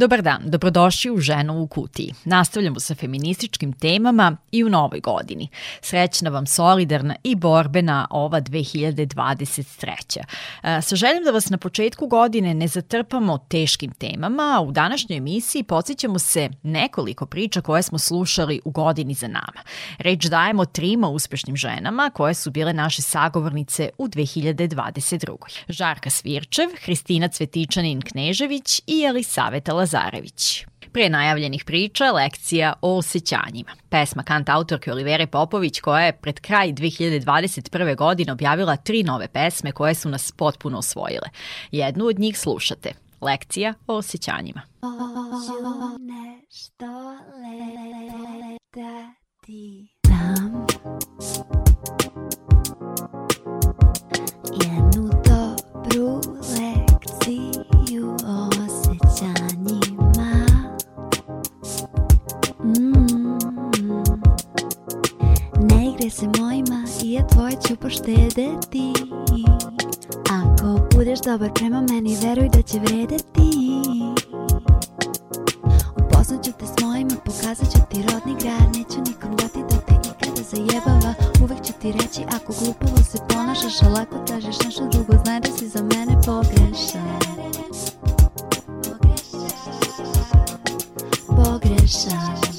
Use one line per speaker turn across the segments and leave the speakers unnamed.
Dobar dan, dobrodošli u Ženu u kutiji. Nastavljamo sa feminističkim temama i u novoj godini. Srećna vam, solidarna i borbena ova 2023. E, sa željom da vas na početku godine ne zatrpamo teškim temama, u današnjoj emisiji podsjećamo se nekoliko priča koje smo slušali u godini za nama. Reč dajemo trima uspešnim ženama koje su bile naše sagovornice u 2022. Žarka Svirčev, Hristina Cvetičanin-Knežević i Elisaveta Lazarević. Pre najavljenih priča, lekcija o osjećanjima. Pesma kant autorke Olivere Popović koja je pred kraj 2021. godine objavila tri nove pesme koje su nas potpuno osvojile. Jednu od njih slušate. Lekcija o osjećanjima. Nešto da ti dam Jednu dobru lekciju igre se mojima i ja tvoje ću poštedeti Ako budeš dobar prema meni veruj da će vredeti. Upoznat ću te s mojima, pokazat ću ti rodni grad. Neću nikom dati da te ikada zajebava. Uvek ću ti reći ako glupavo se ponašaš A lako tražiš nešto drugo, znaj da si za mene pogrešan. Pogrešan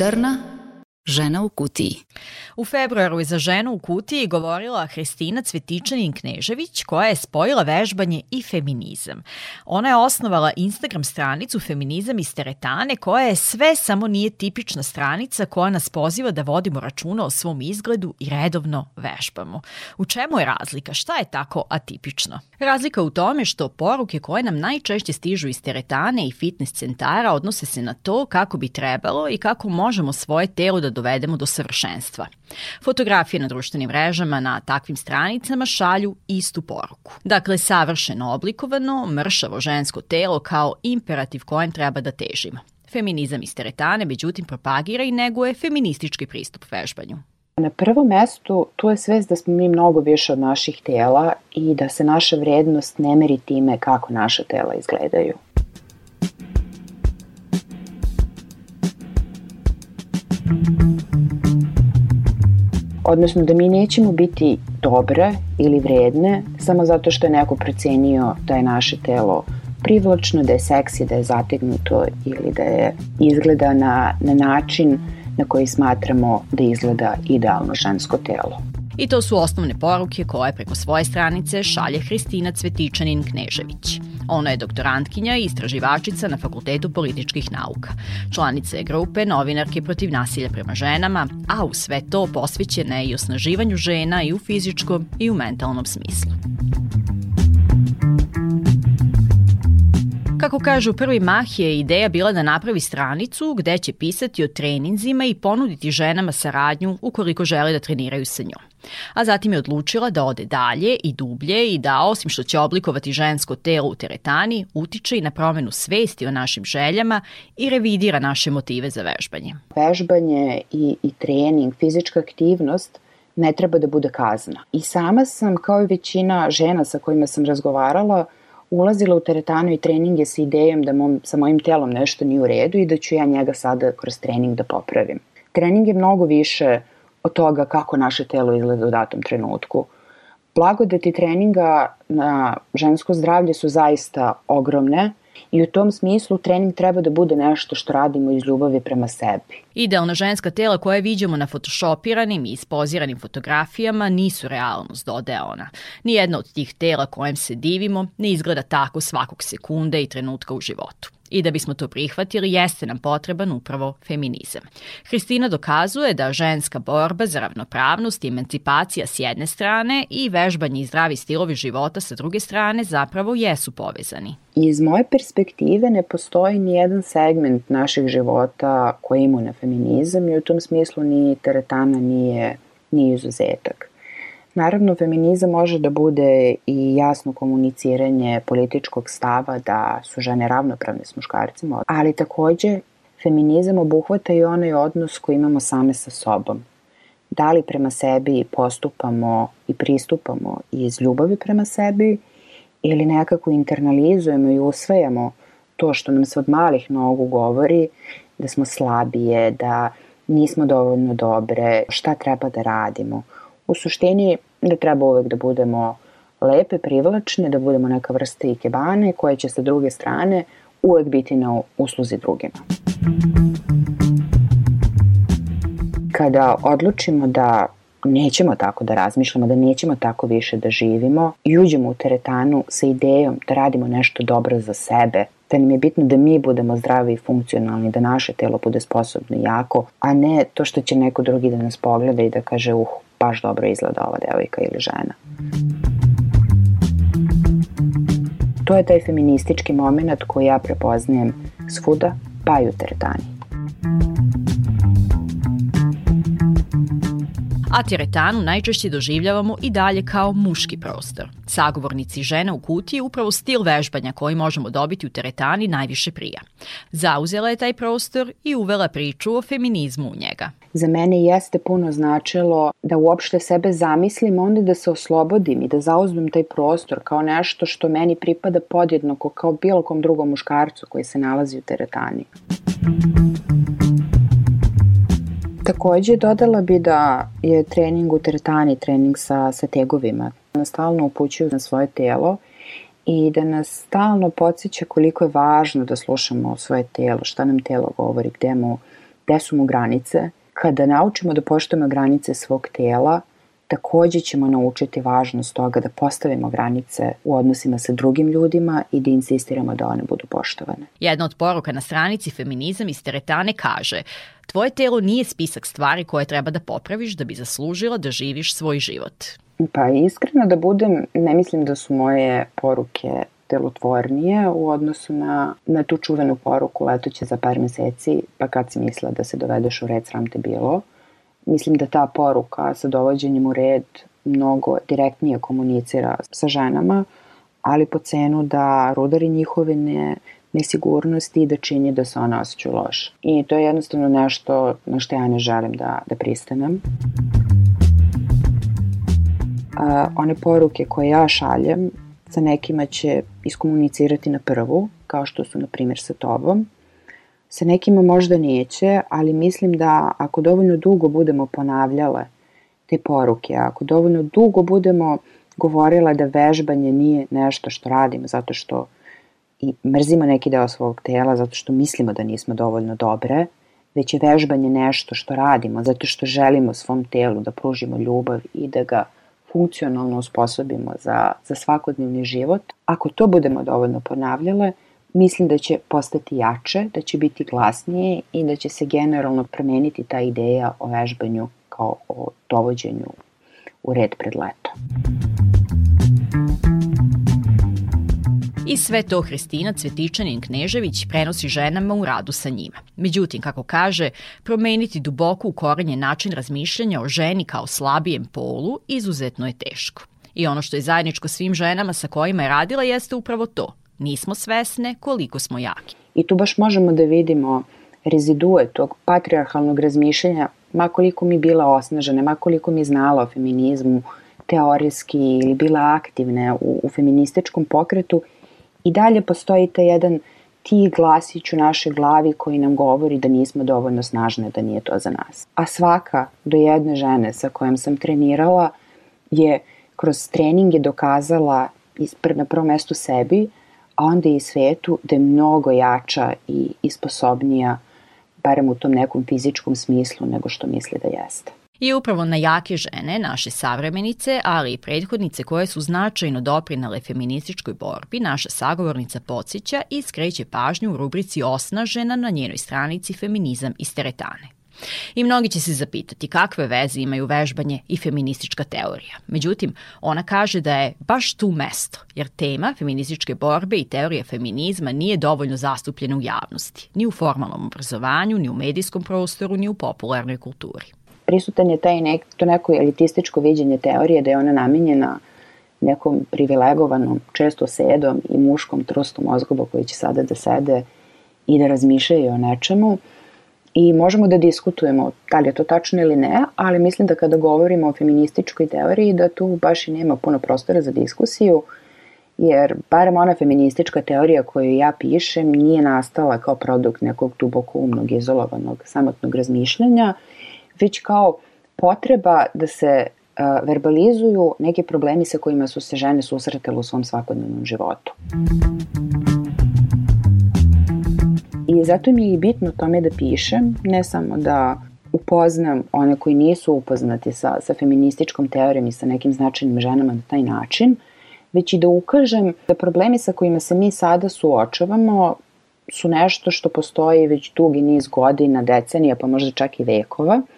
Moderna žena v kutiji.
U februaru je za ženu u kutiji govorila Hristina Cvetičanin-Knežević koja je spojila vežbanje i feminizam. Ona je osnovala Instagram stranicu Feminizam iz teretane koja je sve samo nije tipična stranica koja nas poziva da vodimo računa o svom izgledu i redovno vežbamo. U čemu je razlika? Šta je tako atipično? Razlika u tome što poruke koje nam najčešće stižu iz teretane i fitness centara odnose se na to kako bi trebalo i kako možemo svoje telo da dovedemo do savršenstva. Fotografije na društvenim mrežama na takvim stranicama šalju istu poruku. Dakle, savršeno oblikovano, mršavo žensko telo kao imperativ kojem treba da težimo. Feminizam iz teretane, međutim, propagira i neguje feministički pristup vežbanju.
Na prvom mestu tu je svest da smo mi mnogo više od naših tela i da se naša vrednost ne meri time kako naša tela izgledaju. Odnosno da mi nećemo biti dobre ili vredne samo zato što je neko precenio da je naše telo privlačno, da je seksi, da je zategnuto ili da je izgleda na, na način na koji smatramo da izgleda idealno žensko telo.
I to su osnovne poruke koje preko svoje stranice šalje Hristina Cvetičanin Knežević. Ona je doktorantkinja i istraživačica na Fakultetu političkih nauka. Članica je grupe novinarke protiv nasilja prema ženama, a u sve to posvećena je i osnaživanju žena i u fizičkom i u mentalnom smislu. Kako kažu, prvi mah je ideja bila da napravi stranicu gde će pisati o treninzima i ponuditi ženama saradnju ukoliko žele da treniraju sa njom. A zatim je odlučila da ode dalje i dublje i da, osim što će oblikovati žensko telo u teretani, utiče i na promenu svesti o našim željama i revidira naše motive za vežbanje.
Vežbanje i, i trening, fizička aktivnost ne treba da bude kazna. I sama sam, kao i većina žena sa kojima sam razgovarala, ulazila u teretanu i treninge sa idejom da mom, sa mojim telom nešto nije u redu i da ću ja njega sada kroz trening da popravim. Trening je mnogo više od toga kako naše telo izgleda u datom trenutku. Blagodeti treninga na žensko zdravlje su zaista ogromne i u tom smislu trening treba da bude nešto što radimo iz ljubavi prema sebi.
Idealna ženska tela koje viđamo na photoshopiranim i ispoziranim fotografijama nisu realnost, dodaje ona. Nijedna od tih tela kojem se divimo ne izgleda tako svakog sekunde i trenutka u životu. I da bismo to prihvatili, jeste nam potreban upravo feminizam. Hristina dokazuje da ženska borba za ravnopravnost i emancipacija s jedne strane i vežbanje i zdravi stilovi života sa druge strane zapravo jesu povezani.
Iz moje perspektive ne postoji ni jedan segment naših života koji ima na feminizam i u tom smislu ni teretana nije, nije izuzetak. Naravno, feminizam može da bude i jasno komuniciranje političkog stava da su žene ravnopravne s muškarcima, ali takođe feminizam obuhvata i onaj odnos koji imamo same sa sobom. Da li prema sebi postupamo i pristupamo iz ljubavi prema sebi ili nekako internalizujemo i usvajamo to što nam se od malih nogu govori da smo slabije, da nismo dovoljno dobre, šta treba da radimo – U suštini ne treba uvek da budemo lepe, privlačne, da budemo neka vrsta ikebane koja će sa druge strane uvek biti na usluzi drugima. Kada odlučimo da nećemo tako da razmišljamo, da nećemo tako više da živimo i uđemo u teretanu sa idejom da radimo nešto dobro za sebe, da nam je bitno da mi budemo zdravi i funkcionalni, da naše telo bude sposobno i jako, a ne to što će neko drugi da nas pogleda i da kaže uh, baš dobro izgleda ova devojka ili žena. To je taj feministički moment koji ja prepoznajem svuda, pa i u teretani.
A teretanu najčešće doživljavamo i dalje kao muški prostor. Sagovornici žena u kutiji je upravo stil vežbanja koji možemo dobiti u teretani najviše prija. Zauzela je taj prostor i uvela priču o feminizmu u njega.
Za mene jeste puno značilo da uopšte sebe zamislim, onda da se oslobodim i da zauzmem taj prostor kao nešto što meni pripada podjednako kao bilo kom drugom muškarcu koji se nalazi u teretani. Takođe, dodala bi da je trening u teretani trening sa, sa tegovima. Nas stalno upućuju na svoje telo i da nas stalno podsjeća koliko je važno da slušamo svoje telo, šta nam telo govori, gde, mu, gde su mu granice. Kada naučimo da poštujemo granice svog tela, takođe ćemo naučiti važnost toga da postavimo granice u odnosima sa drugim ljudima i da insistiramo da one budu poštovane.
Jedna od poruka na stranici Feminizam iz teretane kaže Tvoje telo nije spisak stvari koje treba da popraviš da bi zaslužila da živiš svoj život.
Pa iskreno da budem, ne mislim da su moje poruke delotvornije u odnosu na, na tu čuvenu poruku letoće za par meseci, pa kad si mislila da se dovedeš u red, sram te bilo. Mislim da ta poruka sa dovođenjem u red mnogo direktnije komunicira sa ženama, ali po cenu da rudari njihove ne, nesigurnosti i da čini da se ona osjećaju loše. I to je jednostavno nešto na što ja ne želim da, da pristanem. A, one poruke koje ja šaljem sa nekima će iskomunicirati na prvu, kao što su na primjer sa tobom, Sa nekima možda neće, ali mislim da ako dovoljno dugo budemo ponavljale te poruke, ako dovoljno dugo budemo govorila da vežbanje nije nešto što radimo zato što i mrzimo neki deo svog tela zato što mislimo da nismo dovoljno dobre, već je vežbanje nešto što radimo zato što želimo svom telu da pružimo ljubav i da ga funkcionalno usposobimo za, za svakodnevni život. Ako to budemo dovoljno ponavljale, mislim da će postati jače, da će biti glasnije i da će se generalno promeniti ta ideja o vežbanju kao o dovođenju u red pred leto.
I sve to Hristina Cvetičanin Knežević prenosi ženama u radu sa njima. Međutim, kako kaže, promeniti duboko ukorenje način razmišljanja o ženi kao slabijem polu izuzetno je teško. I ono što je zajedničko svim ženama sa kojima je radila jeste upravo to. Nismo svesne koliko smo jaki.
I tu baš možemo da vidimo rezidue tog patriarhalnog razmišljanja, makoliko mi bila osnažena, makoliko mi znala o feminizmu, teorijski ili bila aktivne u, u feminističkom pokretu, i dalje postoji taj jedan ti glasić u našoj glavi koji nam govori da nismo dovoljno snažne, da nije to za nas. A svaka do jedne žene sa kojom sam trenirala je kroz treninge dokazala na prvom mestu sebi, a onda i svetu da je mnogo jača i, i sposobnija, barem u tom nekom fizičkom smislu, nego što misli da jeste.
I upravo na jake žene, naše savremenice, ali i prethodnice koje su značajno doprinale feminističkoj borbi, naša sagovornica podsjeća i skreće pažnju u rubrici Osnažena na njenoj stranici Feminizam iz teretane. I mnogi će se zapitati kakve veze imaju vežbanje i feministička teorija. Međutim, ona kaže da je baš tu mesto, jer tema feminističke borbe i teorija feminizma nije dovoljno zastupljena u javnosti, ni u formalnom obrazovanju, ni u medijskom prostoru, ni u popularnoj kulturi
prisutan je taj nek, to neko elitističko viđenje teorije da je ona namenjena nekom privilegovanom, često sedom i muškom trustom mozgoba koji će sada da sede i da razmišljaju o nečemu. I možemo da diskutujemo da li je to tačno ili ne, ali mislim da kada govorimo o feminističkoj teoriji da tu baš i nema puno prostora za diskusiju, jer barem ona feministička teorija koju ja pišem nije nastala kao produkt nekog duboko umnog, izolovanog, samotnog razmišljanja, već kao potreba da se uh, verbalizuju neke problemi sa kojima su se žene susretele u svom svakodnevnom životu. I zato mi je i bitno tome da pišem, ne samo da upoznam one koji nisu upoznati sa, sa feminističkom teorijom i sa nekim značajnim ženama na taj način, već i da ukažem da problemi sa kojima se mi sada suočavamo su nešto što postoji već dugi niz godina, decenija, pa možda čak i vekova –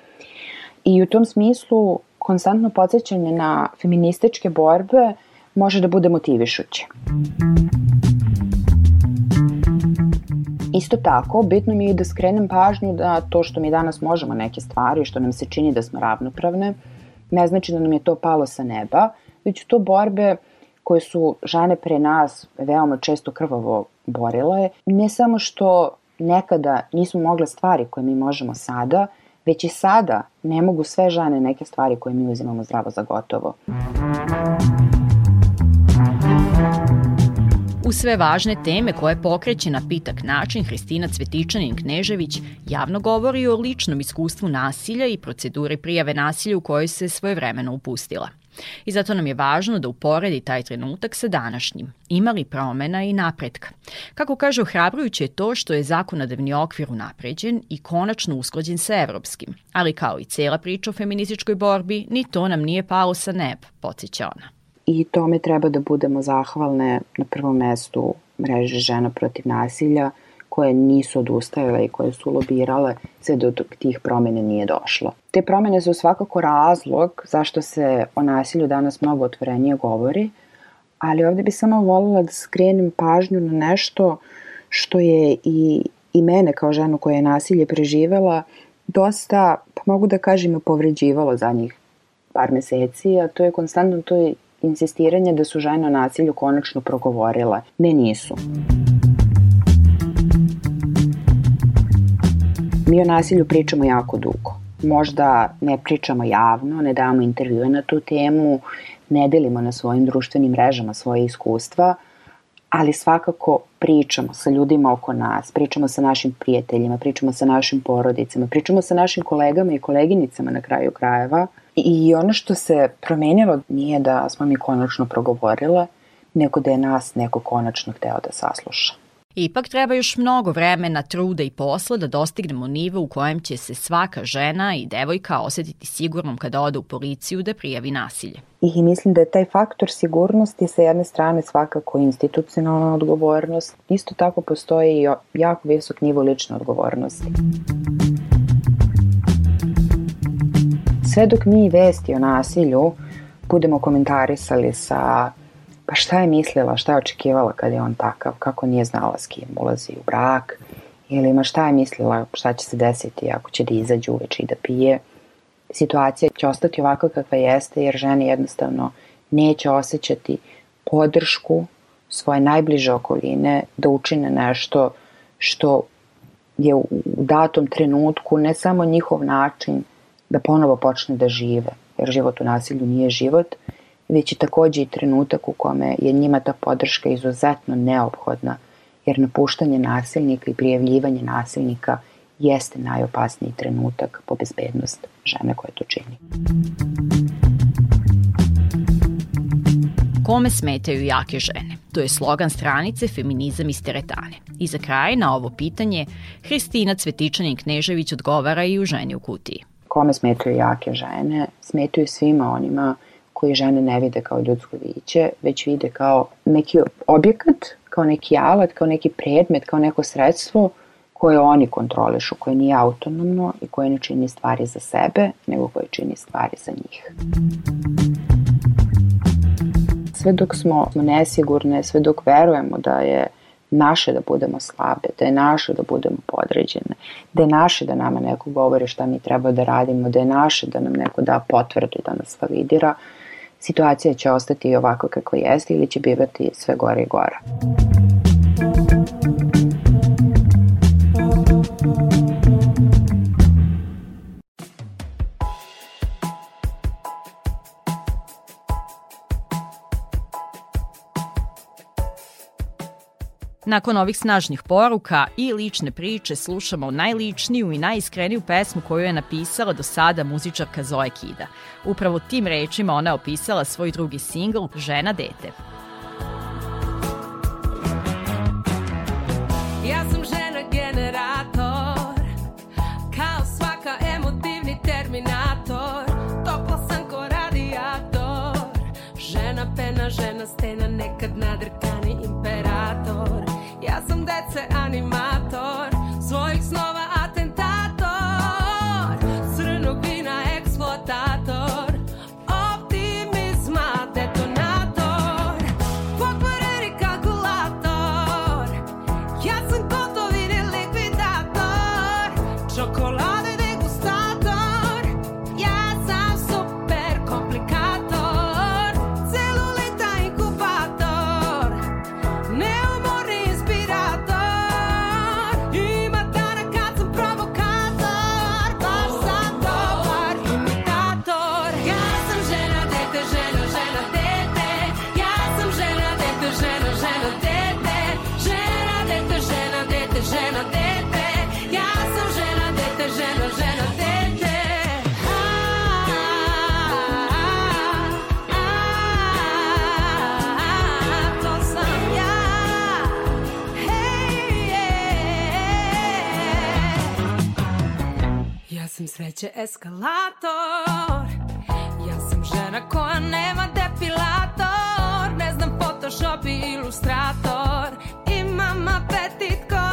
I u tom smislu konstantno podsjećanje na feminističke borbe može da bude motivišuće. Isto tako, bitno mi je da skrenem pažnju da to što mi danas možemo neke stvari, što nam se čini da smo ravnopravne, ne znači da nam je to palo sa neba, već to borbe koje su žene pre nas veoma često krvavo borile, ne samo što nekada nismo mogle stvari koje mi možemo sada, već i sada ne mogu sve žene neke stvari koje mi uzimamo zdravo za gotovo.
U sve važne teme koje pokreće na pitak način Hristina Cvetičanin Knežević javno govori o ličnom iskustvu nasilja i proceduri prijave nasilja u kojoj se svojevremeno upustila – I zato nam je važno da uporedi taj trenutak sa današnjim. Ima li promena i napretka? Kako kaže, ohrabrujuće je to što je zakonodavni okvir unapređen i konačno usklađen sa evropskim. Ali kao i cela priča o feminističkoj borbi, ni to nam nije palo sa neba, podsjeća ona.
I tome treba da budemo zahvalne na prvom mestu mreže žena protiv nasilja, koje nisu odustajale i koje su lobirale sve do tih promene nije došlo. Te promene su svakako razlog zašto se o nasilju danas mnogo otvorenije govori, ali ovde bi samo volila da skrenem pažnju na nešto što je i, i mene kao ženu koja je nasilje preživela dosta, pa mogu da kažem, povređivalo za njih par meseci, a to je konstantno to je insistiranje da su žene o nasilju konačno progovorile. Ne, nisu. Mi o nasilju pričamo jako dugo. Možda ne pričamo javno, ne damo intervjue na tu temu, ne delimo na svojim društvenim mrežama svoje iskustva, ali svakako pričamo sa ljudima oko nas, pričamo sa našim prijateljima, pričamo sa našim porodicama, pričamo sa našim kolegama i koleginicama na kraju krajeva I ono što se promenilo nije da smo mi konačno progovorile, nego da je nas neko konačno hteo da sasluša.
Ipak treba još mnogo vremena, truda i posla da dostignemo nivo u kojem će se svaka žena i devojka osetiti sigurnom kada ode u policiju da prijavi nasilje.
I mislim da je taj faktor sigurnosti sa jedne strane svakako institucionalna odgovornost. Isto tako postoji i jako visok nivo lične odgovornosti. Sve dok mi vesti o nasilju budemo komentarisali sa pa šta je mislila, šta je očekivala kad je on takav, kako nije znala s kim ulazi u brak, ili ma šta je mislila šta će se desiti ako će da izađe uveč i da pije. Situacija će ostati ovakva kakva jeste jer žene jednostavno neće osjećati podršku svoje najbliže okoline da učine nešto što je u datom trenutku ne samo njihov način da ponovo počne da žive, jer život u nasilju nije život, već i takođe i trenutak u kome je njima ta podrška izuzetno neophodna, jer napuštanje nasilnika i prijavljivanje nasilnika jeste najopasniji trenutak po bezbednost žene koje to čini.
Kome smetaju jake žene? To je slogan stranice Feminizam iz teretane. I za kraj na ovo pitanje Hristina Cvetičanin-Knežević odgovara i u ženi u kutiji.
Kome smetaju jake žene? Smetaju svima onima koji žene ne vide kao ljudsko biće, već vide kao neki objekat, kao neki alat, kao neki predmet, kao neko sredstvo koje oni kontrolišu, koje nije autonomno i koje ne čini stvari za sebe, nego koje čini stvari za njih. Sve dok smo nesigurne, sve dok verujemo da je naše da budemo slabe, da je naše da budemo podređene, da je naše da nama neko govori šta mi treba da radimo, da je naše da nam neko da potvrdu da nas validira, situacija će ostati ovako kako jeste ili će bivati sve gore i gore.
Nakon ovih snažnih poruka i lične priče slušamo najličniju i najiskreniju pesmu koju je napisala do sada muzičarka Zoe Kida. Upravo tim rečima ona je opisala svoj drugi singl Žena dete.
Ja sam žena generator Kao svaka emotivni terminator Topla sam ko radijator Žena pena, žena stena Nekad nadrkani imperator sam dece animator Sreće eskalator. Ja sam žena koja nema depilator. Ne znam Photoshop i ilustrator Imam apetit ko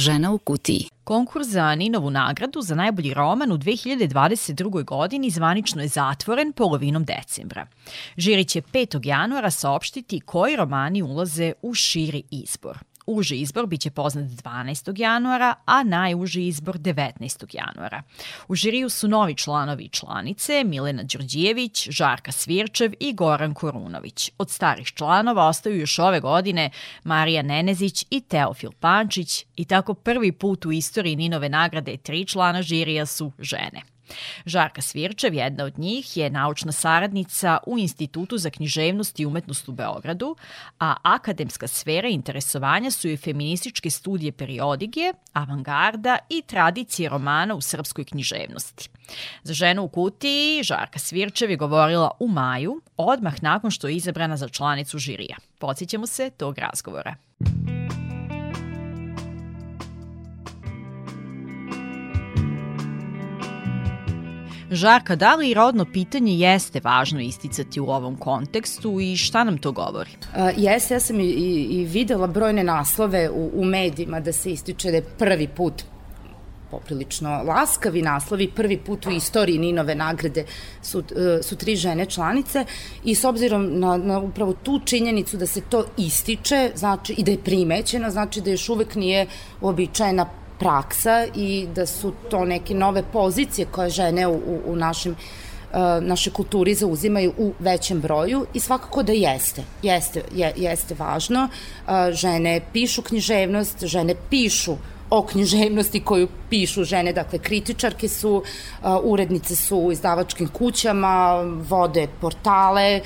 Žena u kutiji.
Konkurs za Ninovu nagradu za najbolji roman u 2022. godini zvanično je zatvoren polovinom decembra. Žiri će 5. januara saopštiti koji romani ulaze u širi izbor. Uži izbor biće poznat 12. januara, a najuži izbor 19. januara. U žiriju su novi članovi i članice Milena Đorđijević, Žarka Svirčev i Goran Korunović. Od starih članova ostaju još ove godine Marija Nenezić i Teofil Pančić i tako prvi put u istoriji Ninove nagrade tri člana žirija su žene. Žarka Svirčev, jedna od njih, je naučna saradnica u Institutu za književnost i umetnost u Beogradu, a akademska sfera interesovanja su i feminističke studije periodigije, avangarda i tradicije romana u srpskoj književnosti. Za ženu u kutiji Žarka Svirčev je govorila u maju, odmah nakon što je izabrana za članicu žirija. Podsjećamo se tog razgovora. Žarka, da li rodno pitanje jeste važno isticati u ovom kontekstu i šta nam to govori?
A, ja sam i, i, i videla brojne naslove u, u medijima da se ističe da je prvi put poprilično laskavi naslovi, prvi put u istoriji Ninove nagrade su, e, su tri žene članice i s obzirom na, na upravo tu činjenicu da se to ističe znači, i da je primećeno, znači da još uvek nije uobičajena praksa i da su to neke nove pozicije koje žene u, u, u našim uh, naše kulturi zauzimaju u većem broju i svakako da jeste, jeste, je, jeste važno. Uh, žene pišu književnost, žene pišu o književnosti koju pišu žene, dakle kritičarke su, uh, urednice su u izdavačkim kućama, vode portale,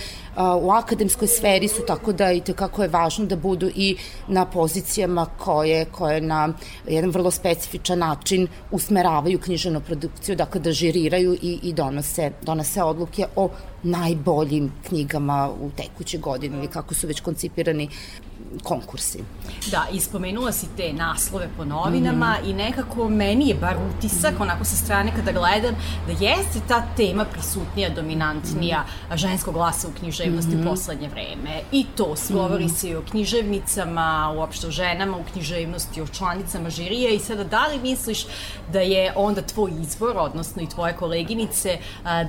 u akademskoj sferi su, tako da i tekako je važno da budu i na pozicijama koje, koje na jedan vrlo specifičan način usmeravaju književnu produkciju, dakle da žiriraju i, i donose, donose odluke o najboljim knjigama u tekuće godine ili kako su već koncipirani konkursi.
Da, ispomenula si te naslove po novinama mm i nekako meni je bar utisak, mm onako sa strane kada gledam, da jeste ta tema prisutnija, dominantnija mm ženskog glasa u književnosti mm -hmm. poslednje vreme. I to, govori mm -hmm. se i o književnicama, uopšte o ženama u književnosti, o članicama žirije i sada da li misliš da je onda tvoj izbor, odnosno i tvoje koleginice,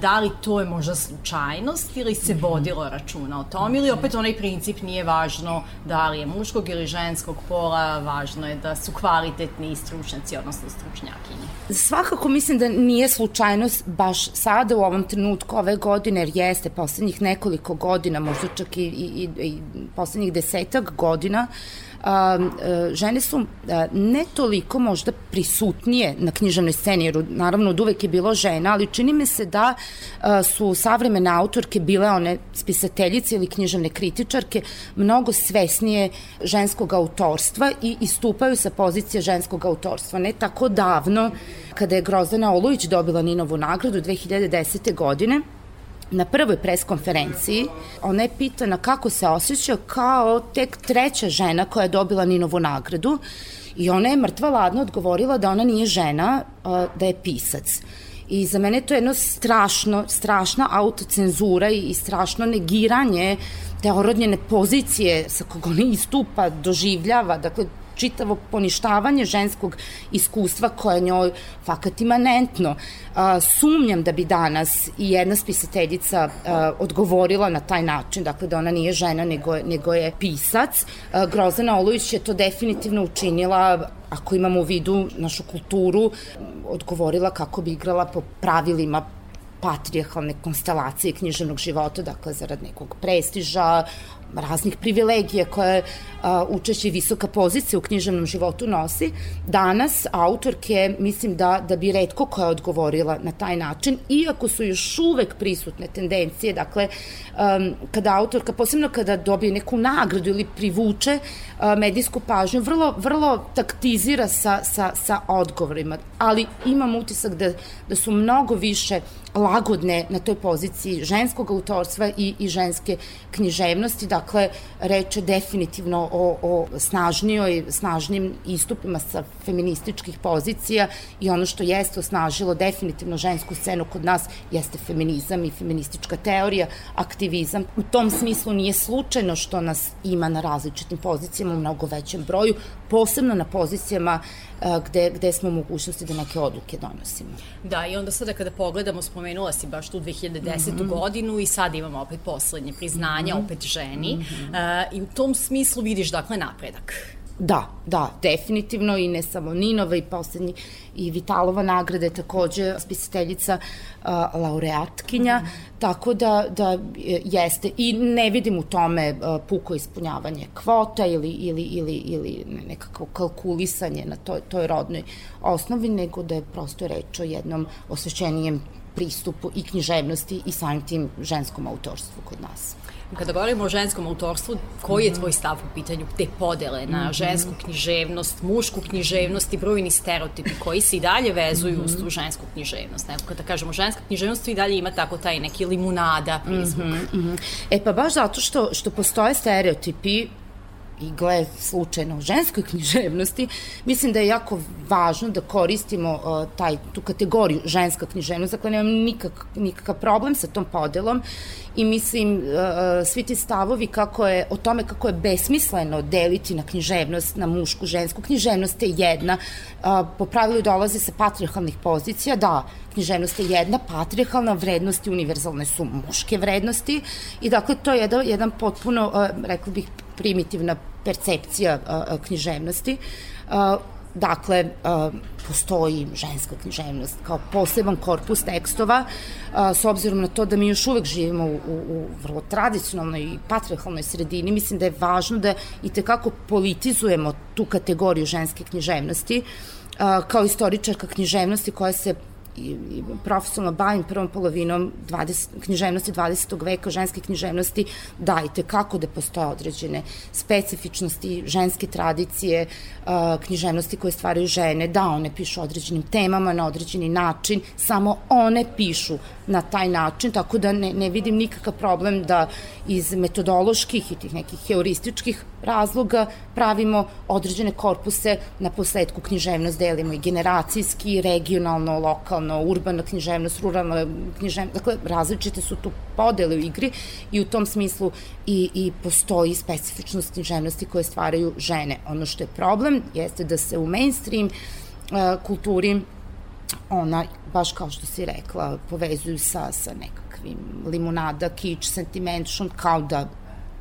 da li to je možda slučajnost ili se mhm. vodilo računa o tom ili opet onaj princip nije važno da li je muškog ili ženskog pola, važno je da su kvalitetni stručnjaci, odnosno stručnjakinje.
Svakako mislim da nije slučajnost baš sada u ovom trenutku ove godine, jer jeste poslednjih nekoliko godina, možda čak i, i, i poslednjih desetak godina, a, žene su a, ne toliko možda prisutnije na književnoj sceni, jer naravno od uvek je bilo žena, ali čini mi se da a, su savremene autorke bile one spisateljice ili književne kritičarke mnogo svesnije ženskog autorstva i istupaju sa pozicije ženskog autorstva. Ne tako davno, kada je Grozdana Olujić dobila Ninovu nagradu 2010. godine, na prvoj preskonferenciji ona je pitana kako se osjeća kao tek treća žena koja je dobila Ninovu nagradu i ona je mrtva ladno odgovorila da ona nije žena, da je pisac. I za mene to je jedno strašno, strašna autocenzura i, strašno negiranje te orodnjene pozicije sa kog ona istupa, doživljava, dakle čitavo poništavanje ženskog iskustva koje njoj fakat imanentno. Sumnjam da bi danas i jedna spisateljica odgovorila na taj način, dakle da ona nije žena nego, nego je pisac. Grozana Olujić je to definitivno učinila ako imamo u vidu našu kulturu, odgovorila kako bi igrala po pravilima patrijarhalne konstelacije književnog života, dakle zarad nekog prestiža, raznih privilegija koje a, učešće i visoka pozicija u književnom životu nosi. Danas autorke mislim da, da bi redko koja odgovorila na taj način, iako su još uvek prisutne tendencije, dakle, kada autorka, posebno kada dobije neku nagradu ili privuče medijsku pažnju, vrlo, vrlo taktizira sa, sa, sa odgovorima, ali imam utisak da, da su mnogo više lagodne na toj poziciji ženskog autorstva i, i ženske književnosti, dakle, reče definitivno o, o snažnijoj, snažnim istupima sa feminističkih pozicija i ono što jeste osnažilo definitivno žensku scenu kod nas jeste feminizam i feministička teorija, aktivizam. U tom smislu nije slučajno što nas ima na različitim pozicijama u mnogo većem broju, posebno na pozicijama gde, gde smo u mogućnosti da neke odluke donosimo.
Da, i onda sada kada pogledamo, spomenula si baš tu 2010. Mm -hmm. godinu i sad imamo opet poslednje priznanja, mm -hmm. opet ženi. Mm -hmm. uh, I u tom smislu vidiš, dakle, napredak.
Da, da, definitivno i ne samo Ninova i poslednji i Vitalova nagrada je takođe spisateljica uh, laureatkinja, mm -hmm. tako da, da jeste i ne vidim u tome uh, puko ispunjavanje kvota ili, ili, ili, ili nekako kalkulisanje na toj, toj rodnoj osnovi, nego da je prosto reč o jednom osvećenijem pristupu i književnosti i samim tim ženskom autorstvu kod nas.
Kada govorimo o ženskom autorstvu, koji je tvoj stav u pitanju te podele na mhm. žensku književnost, mušku književnost i brojni stereotipi koji se i dalje vezuju uz tu žensku književnost? Neko kada kažemo ženska književnost i dalje ima tako taj neki limunada prizvuk. Mm -hmm.
E pa baš zato što, što postoje stereotipi i gle slučajno ženskoj književnosti, mislim da je jako važno da koristimo uh, taj, tu kategoriju ženska književnost, dakle nemam nikak, nikakav problem sa tom podelom i mislim uh, svi ti stavovi kako je, o tome kako je besmisleno deliti na književnost, na mušku, žensku književnost je jedna, uh, po pravilu dolaze sa patriarchalnih pozicija, da, književnost je jedna, patriarchalna, vrednosti univerzalne su muške vrednosti i dakle to je jedan, jedan potpuno, rekla bih, primitivna percepcija književnosti. Dakle, uh, postoji ženska književnost kao poseban korpus tekstova, uh, s obzirom na to da mi još uvek živimo u, u, u vrlo tradicionalnoj i patriarchalnoj sredini, mislim da je važno da i tekako politizujemo tu kategoriju ženske književnosti, uh, kao istoričarka književnosti koja se i, i profesionalno bavim prvom polovinom 20, književnosti 20. veka, ženske književnosti, dajte kako da postoje određene specifičnosti, ženske tradicije, uh, književnosti koje stvaraju žene, da one pišu određenim temama na određeni način, samo one pišu na taj način, tako da ne, ne vidim nikakav problem da iz metodoloških i tih nekih heurističkih razloga pravimo određene korpuse, na posledku književnost delimo i generacijski, regionalno, lokalno, urbana književnost, ruralna književnost, dakle različite su tu podele u igri i u tom smislu i, i postoji specifičnost književnosti koje stvaraju žene. Ono što je problem jeste da se u mainstream uh, kulturi ona, baš kao što si rekla, povezuju sa, sa nekakvim limunada, kič, sentimentation, kao da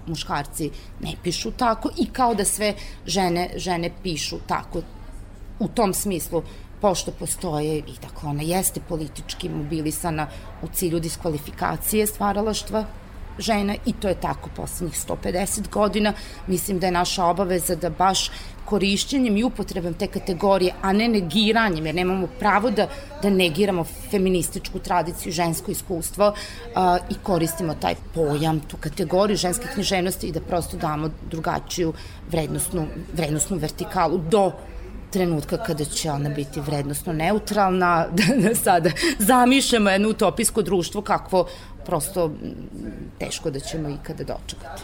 muškarci ne pišu tako i kao da sve žene, žene pišu tako u tom smislu pošto postoje i dakle ona jeste politički mobilisana u cilju diskvalifikacije stvaralaštva žena i to je tako poslednjih 150 godina. Mislim da je naša obaveza da baš korišćenjem i upotrebom te kategorije, a ne negiranjem, jer nemamo pravo da, da negiramo feminističku tradiciju, žensko iskustvo uh, i koristimo taj pojam, tu kategoriju ženske književnosti i da prosto damo drugačiju vrednostnu, vrednostnu vertikalu do trenutka kada će ona biti vrednostno neutralna, da, da sada zamišljamo jedno utopijsko društvo kakvo prosto teško da ćemo ikada dočekati.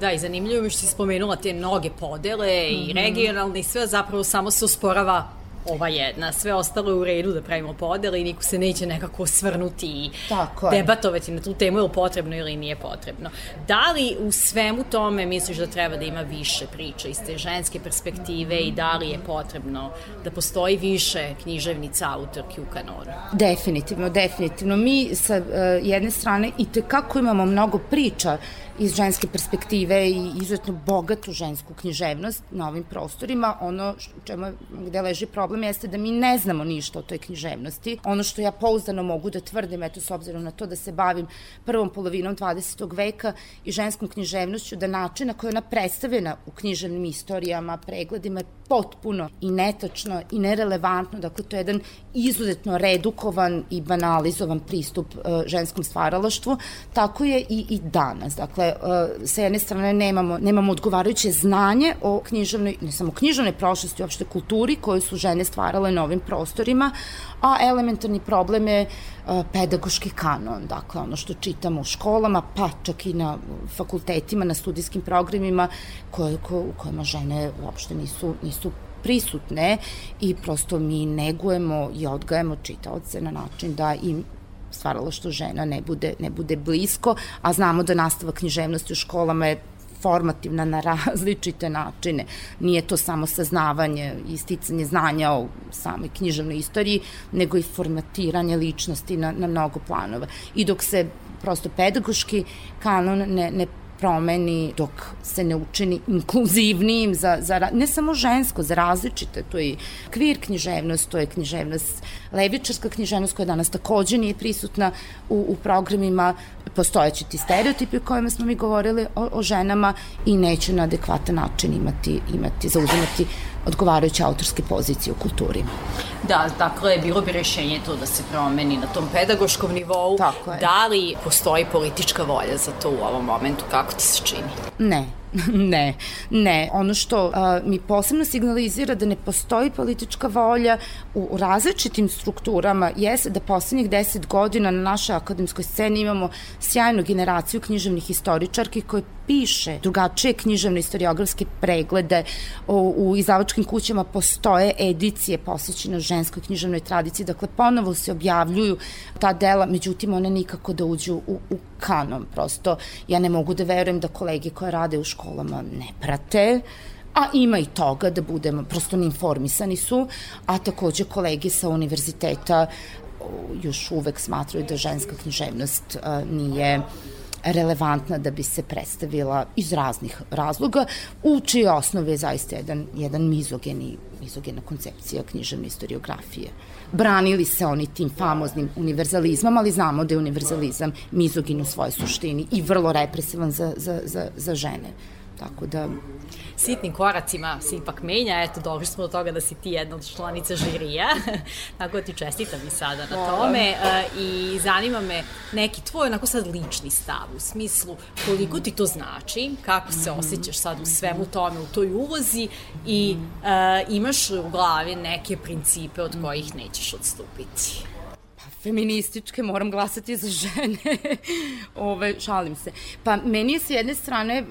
Da, i zanimljivo mi što si spomenula te mnoge podele mm -hmm. i mhm. regionalne i sve zapravo samo se usporava ova jedna, sve ostalo je u redu da pravimo podele i niko se neće nekako svrnuti i Tako debatovati na tu temu je li potrebno ili nije potrebno. Da li u svemu tome misliš da treba da ima više priča iz te ženske perspektive i da li je potrebno da postoji više književnica autorki u kanonu?
Definitivno, definitivno. Mi sa uh, jedne strane i tekako imamo mnogo priča iz ženske perspektive i izuzetno bogatu žensku književnost na ovim prostorima. Ono čemu, gde leži problem jeste da mi ne znamo ništa o toj književnosti. Ono što ja pouzdano mogu da tvrdim, eto s obzirom na to da se bavim prvom polovinom 20. veka i ženskom književnošću, da način na koji ona predstavljena u književnim istorijama, pregledima je potpuno i netačno i nerelevantno. Dakle, to je jedan izuzetno redukovan i banalizovan pristup uh, ženskom stvaralaštvu. Tako je i, i danas. Dakle, Dakle, sa jedne strane nemamo, nemamo odgovarajuće znanje o književnoj, ne samo književnoj prošlosti, uopšte kulturi koju su žene stvarale na ovim prostorima, a elementarni problem je uh, pedagoški kanon, dakle ono što čitamo u školama, pa čak i na fakultetima, na studijskim programima koje, ko, u kojima žene uopšte nisu, nisu prisutne i prosto mi negujemo i odgajemo čitaoce na način da im stvaralaštvo žena ne bude, ne bude blisko, a znamo da nastava književnosti u školama je formativna na različite načine. Nije to samo saznavanje i sticanje znanja o samoj književnoj istoriji, nego i formatiranje ličnosti na, na mnogo planova. I dok se prosto pedagoški kanon ne, ne promeni dok se ne učini inkluzivnijim za, za ne samo žensko, za različite, to je kvir književnost, to je književnost, levičarska književnost koja danas takođe nije prisutna u, u programima, postojeći ti stereotipi o kojima smo mi govorili o, o ženama i neće na adekvatan način imati, imati zauzimati odgovarajuće autorske pozicije u kulturi.
Da, dakle, bilo bi rešenje to da se promeni na tom pedagoškom nivou.
Tako je.
Da li postoji politička volja za to u ovom momentu? Kako ti se čini?
Ne, ne, ne. Ono što a, mi posebno signalizira da ne postoji politička volja u, različitim strukturama jeste da poslednjih deset godina na našoj akademskoj sceni imamo sjajnu generaciju književnih istoričarki koje piše drugačije književne istoriografske preglede. U, u izdavačkim kućama postoje edicije posvećene ženskoj književnoj tradiciji, dakle ponovo se objavljuju ta dela, međutim one nikako da uđu u, u kanon. Prosto ja ne mogu da verujem da kolege koje rade u školama ne prate, a ima i toga da budemo, prosto neinformisani su, a takođe kolege sa univerziteta još uvek smatraju da ženska književnost nije relevantna da bi se predstavila iz raznih razloga, u čiji osnovi je zaista jedan, jedan mizogeni, mizogena koncepcija književne istoriografije. Branili se oni tim famoznim univerzalizmom, ali znamo da je univerzalizam mizogin u svojoj suštini i vrlo represivan za, za, za, za žene. Tako da
sitnim koracima se ipak menja. Eto, došli smo do toga da si ti jedna od članica žirija. Tako da ti čestitam i sada na tome. E, I zanima me neki tvoj onako sad lični stav u smislu koliko ti to znači, kako se osjećaš sad u svemu tome, u toj ulozi i e, imaš u glavi neke principe od kojih nećeš odstupiti
feminističke, moram glasati za žene. Ove, šalim se. Pa meni je s jedne strane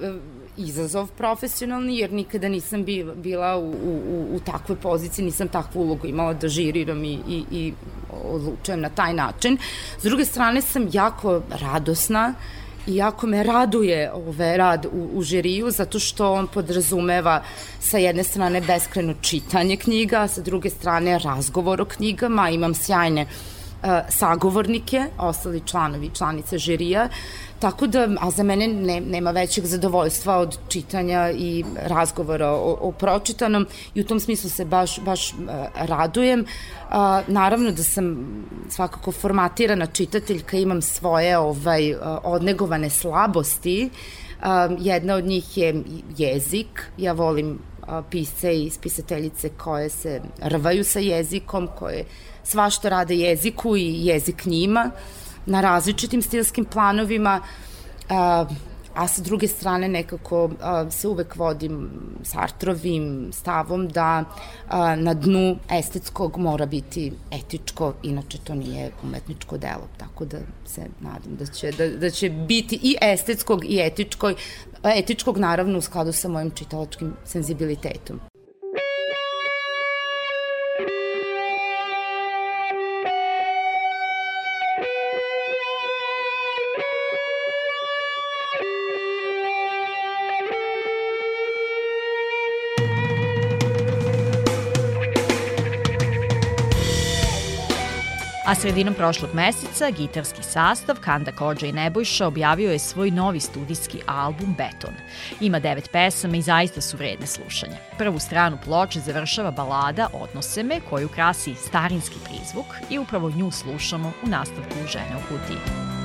izazov profesionalni, jer nikada nisam bila u, u, u takvoj poziciji, nisam takvu ulogu imala da žiriram i, i, i odlučujem na taj način. S druge strane sam jako radosna i jako me raduje ove rad u, u žiriju zato što on podrazumeva sa jedne strane beskreno čitanje knjiga, sa druge strane razgovor o knjigama, imam sjajne uh, sagovornike, ostali članovi i članice žirija, Tako da, a za mene ne, nema većeg zadovoljstva od čitanja i razgovora o, o pročitanom i u tom smislu se baš, baš uh, radujem. Uh, naravno da sam svakako formatirana čitateljka, imam svoje ovaj, uh, odnegovane slabosti. Uh, jedna od njih je jezik. Ja volim uh, pisce i spisateljice koje se rvaju sa jezikom, koje svašta rade jeziku i jezik njima. Na različitim stilskim planovima, a, a sa druge strane nekako a, se uvek vodim Sartrovim stavom da a, na dnu estetskog mora biti etičko, inače to nije umetničko delo, tako da se nadam da će, da, da će biti i estetskog i etičkoj, etičkog naravno u skladu sa mojim čitalačkim senzibilitetom.
A sredinom prošlog meseca gitarski sastav Kanda Kođa i Nebojša objavio je svoj novi studijski album Beton. Ima devet pesama i zaista su vredne slušanja. Prvu stranu ploče završava balada Odnose me koju krasi starinski prizvuk i upravo nju slušamo u nastavku Žene u kutiji.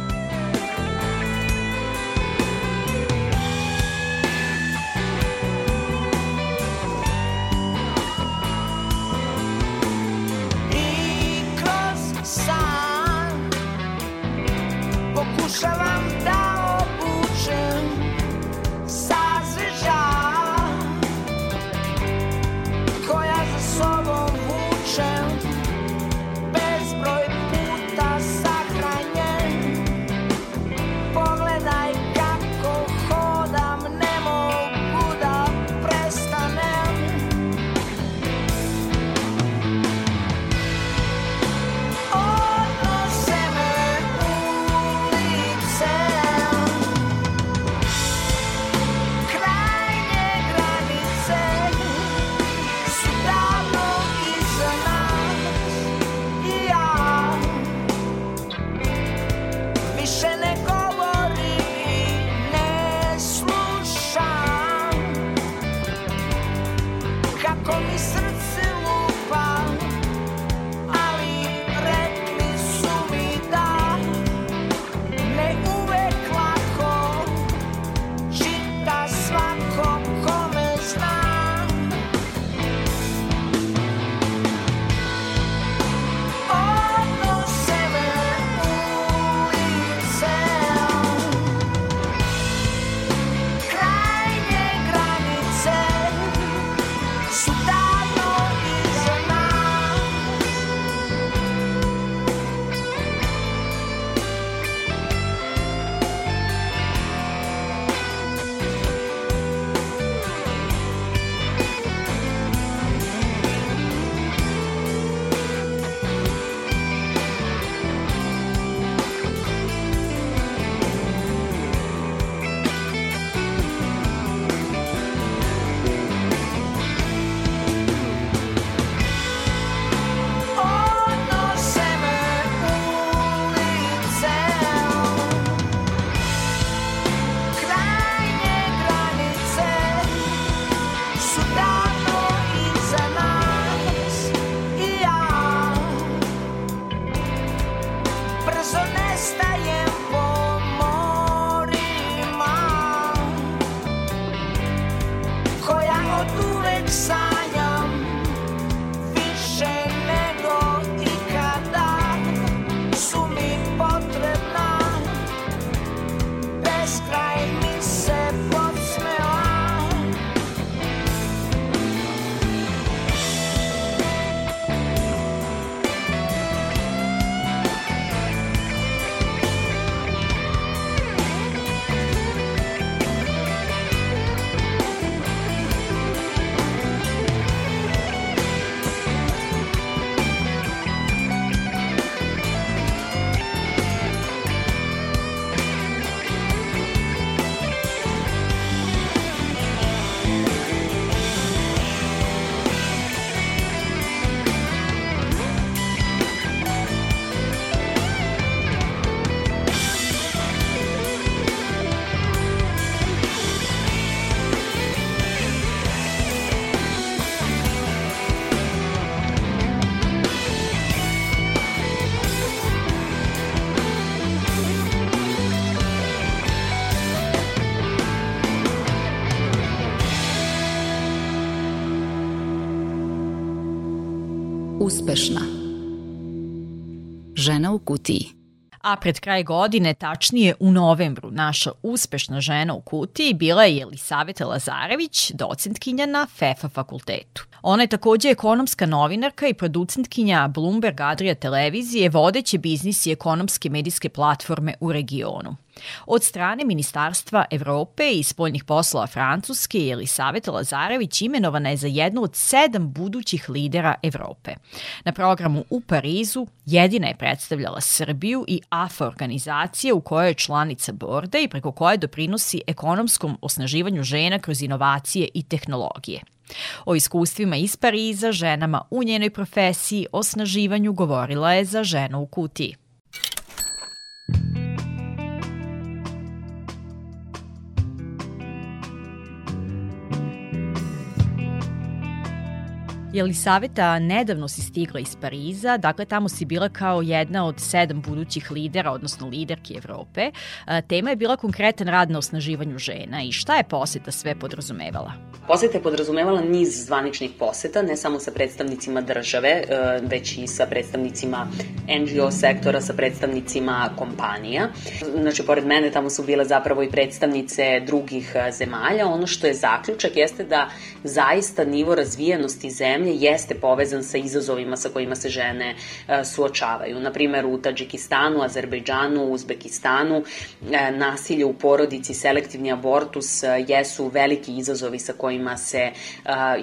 Uspešna. Žena u kutiji.
A pred kraj godine, tačnije u novembru, naša uspešna žena u kutiji bila je Jelisaveta Lazarević, docentkinja na FEFA fakultetu. Ona je takođe ekonomska novinarka i producentkinja Bloomberg Adria televizije, vodeće biznis i ekonomske medijske platforme u regionu. Od strane Ministarstva Evrope i spoljnih poslova Francuske Jelisaveta Lazarević imenovana je za jednu od sedam budućih lidera Evrope. Na programu u Parizu jedina je predstavljala Srbiju i AFA organizacije u kojoj je članica borda i preko koje doprinosi ekonomskom osnaživanju žena kroz inovacije i tehnologije. O iskustvima iz Pariza, ženama u njenoj profesiji, osnaživanju govorila je za ženu u kutiji. Jelisaveta, nedavno si stigla iz Pariza, dakle tamo si bila kao jedna od sedam budućih lidera, odnosno liderki Evrope. E, Tema je bila konkretan rad na osnaživanju žena i šta je poseta sve podrazumevala?
Poseta je podrazumevala niz zvaničnih poseta, ne samo sa predstavnicima države, e, već i sa predstavnicima NGO sektora, sa predstavnicima kompanija. Znači, pored mene tamo su bile zapravo i predstavnice drugih e, zemalja. Ono što je zaključak jeste da zaista nivo razvijenosti zemlje jeste povezan sa izazovima sa kojima se žene e, suočavaju. Naprimer, u Tadžikistanu, Azerbejdžanu, Uzbekistanu, nasilje u porodici, selektivni abortus jesu veliki izazovi sa kojima se,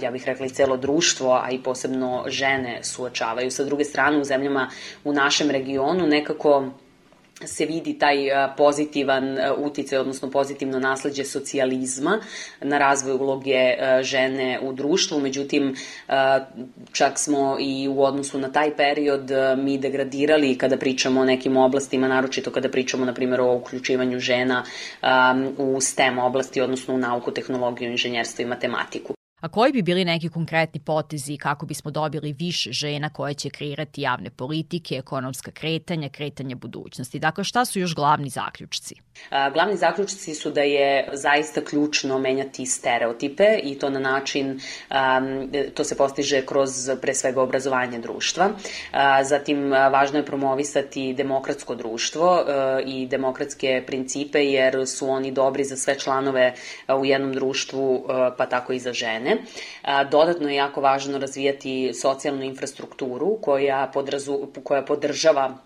ja bih rekla, i celo društvo, a i posebno žene suočavaju. Sa druge strane, u zemljama u našem regionu nekako se vidi taj pozitivan uticaj, odnosno pozitivno nasledđe socijalizma na razvoj uloge žene u društvu, međutim čak smo i u odnosu na taj period mi degradirali kada pričamo o nekim oblastima, naročito kada pričamo na primjer o uključivanju žena u STEM oblasti, odnosno u nauku, tehnologiju, inženjerstvo i matematiku.
A koji bi bili neki konkretni potezi kako bismo dobili više žena koje će kreirati javne politike, ekonomska kretanja, kretanja budućnosti? Dakle, šta su još glavni zaključci?
A, Glavni zaključci su da je zaista ključno menjati stereotipe i to na način, um, to se postiže kroz pre svega obrazovanje društva. A, Zatim, a, važno je promovisati demokratsko društvo a, i demokratske principe jer su oni dobri za sve članove a, u jednom društvu a, pa tako i za žene. A, Dodatno je jako važno razvijati socijalnu infrastrukturu koja, podrazu, koja podržava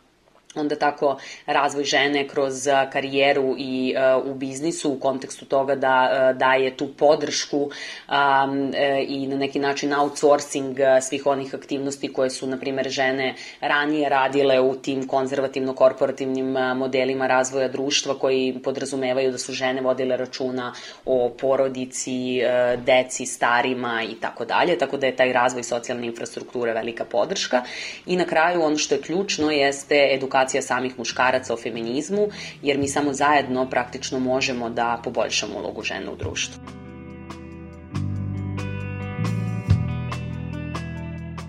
onda tako razvoj žene kroz a, karijeru i a, u biznisu u kontekstu toga da a, daje tu podršku e, i na neki način outsourcing svih onih aktivnosti koje su, na primer, žene ranije radile u tim konzervativno-korporativnim modelima razvoja društva koji podrazumevaju da su žene vodile računa o porodici, deci, starima i tako dalje, tako da je taj razvoj socijalne infrastrukture velika podrška. I na kraju ono što je ključno jeste edukacija samih muškaraca o feminizmu, jer mi samo zajedno praktično možemo da poboljšamo ulogu žena u društvu.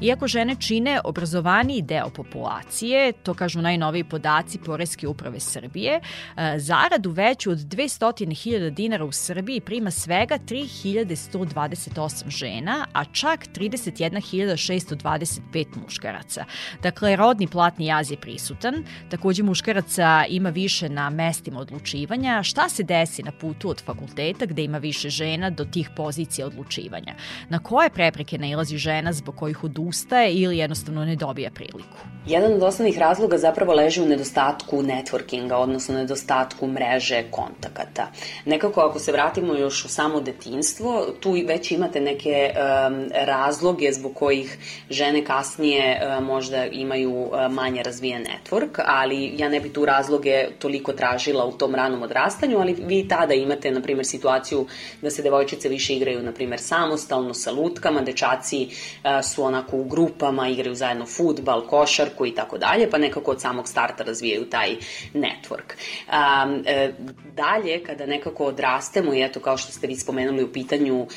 Iako žene čine obrazovaniji deo populacije, to kažu najnoviji podaci Poreske uprave Srbije, e, zaradu veću od 200.000 dinara u Srbiji prima svega 3.128 žena, a čak 31.625 muškaraca. Dakle, rodni platni jaz je prisutan, takođe muškaraca ima više na mestima odlučivanja. Šta se desi na putu od fakulteta gde ima više žena do tih pozicija odlučivanja? Na koje prepreke nailazi žena zbog kojih odustaje ili jednostavno ne dobija priliku?
Jedan od osnovnih razloga zapravo leži u nedostatku networkinga, odnosno nedostatku mreže kontakata. Nekako ako se vratimo još u samo detinstvo, tu već imate neke um, razloge zbog kojih žene kasnije uh, možda imaju uh, manje razvijen network, ali ja ne bi tu razloge toliko tražila u tom ranom odrastanju, ali vi tada imate, na primjer, situaciju da se devojčice više igraju, na primjer, samostalno sa lutkama, dečaci uh, su onako u grupama, igraju zajedno futbal, košarku i tako dalje, pa nekako od samog starta razvijaju taj network. Um, e, dalje, kada nekako odrastemo i eto kao što ste vi spomenuli u pitanju, uh,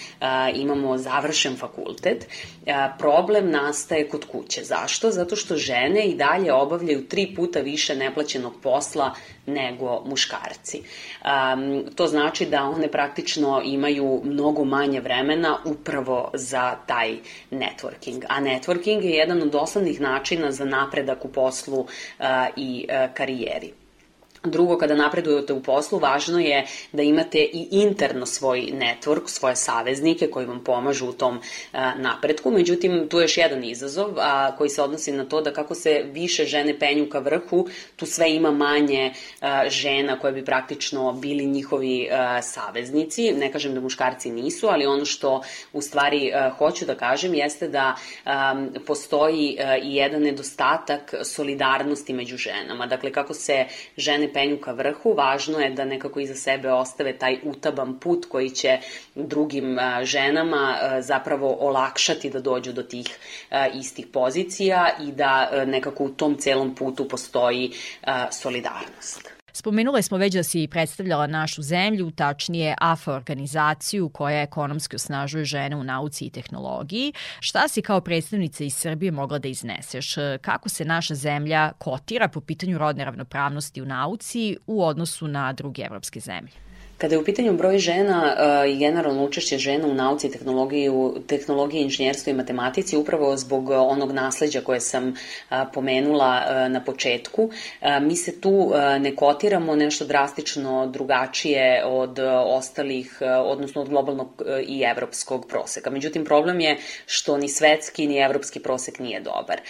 imamo završen fakultet, uh, problem nastaje kod kuće. Zašto? Zato što žene i dalje obavljaju tri puta više neplaćenog posla nego muškarci. Um, to znači da one praktično imaju mnogo manje vremena upravo za taj networking. A networking je jedan od osnovnih načina za napredak u poslu uh, i uh, karijeri. Drugo, kada napredujete u poslu, važno je da imate i interno svoj network, svoje saveznike koji vam pomažu u tom napretku. Međutim, tu je još jedan izazov a, koji se odnosi na to da kako se više žene penju ka vrhu, tu sve ima manje a, žena koje bi praktično bili njihovi a, saveznici. Ne kažem da muškarci nisu, ali ono što u stvari a, hoću da kažem jeste da a, postoji i jedan nedostatak solidarnosti među ženama. Dakle, kako se žene penju ka vrhu, važno je da nekako iza sebe ostave taj utaban put koji će drugim ženama zapravo olakšati da dođu do tih istih pozicija i da nekako u tom celom putu postoji solidarnost.
Spomenule smo već da si predstavljala našu zemlju, tačnije AFA organizaciju koja ekonomski osnažuje žene u nauci i tehnologiji. Šta si kao predstavnica iz Srbije mogla da izneseš? Kako se naša zemlja kotira po pitanju rodne ravnopravnosti u nauci u odnosu na druge evropske zemlje?
Kada je u pitanju broj žena uh, i generalno učešće žena u nauci, tehnologiji, tehnologiji, inženjerstvu i matematici, upravo zbog onog nasleđa koje sam uh, pomenula na početku, mi se tu ne kotiramo nešto drastično drugačije od ostalih, odnosno od globalnog i evropskog proseka. Međutim, problem je što ni svetski ni evropski prosek nije dobar.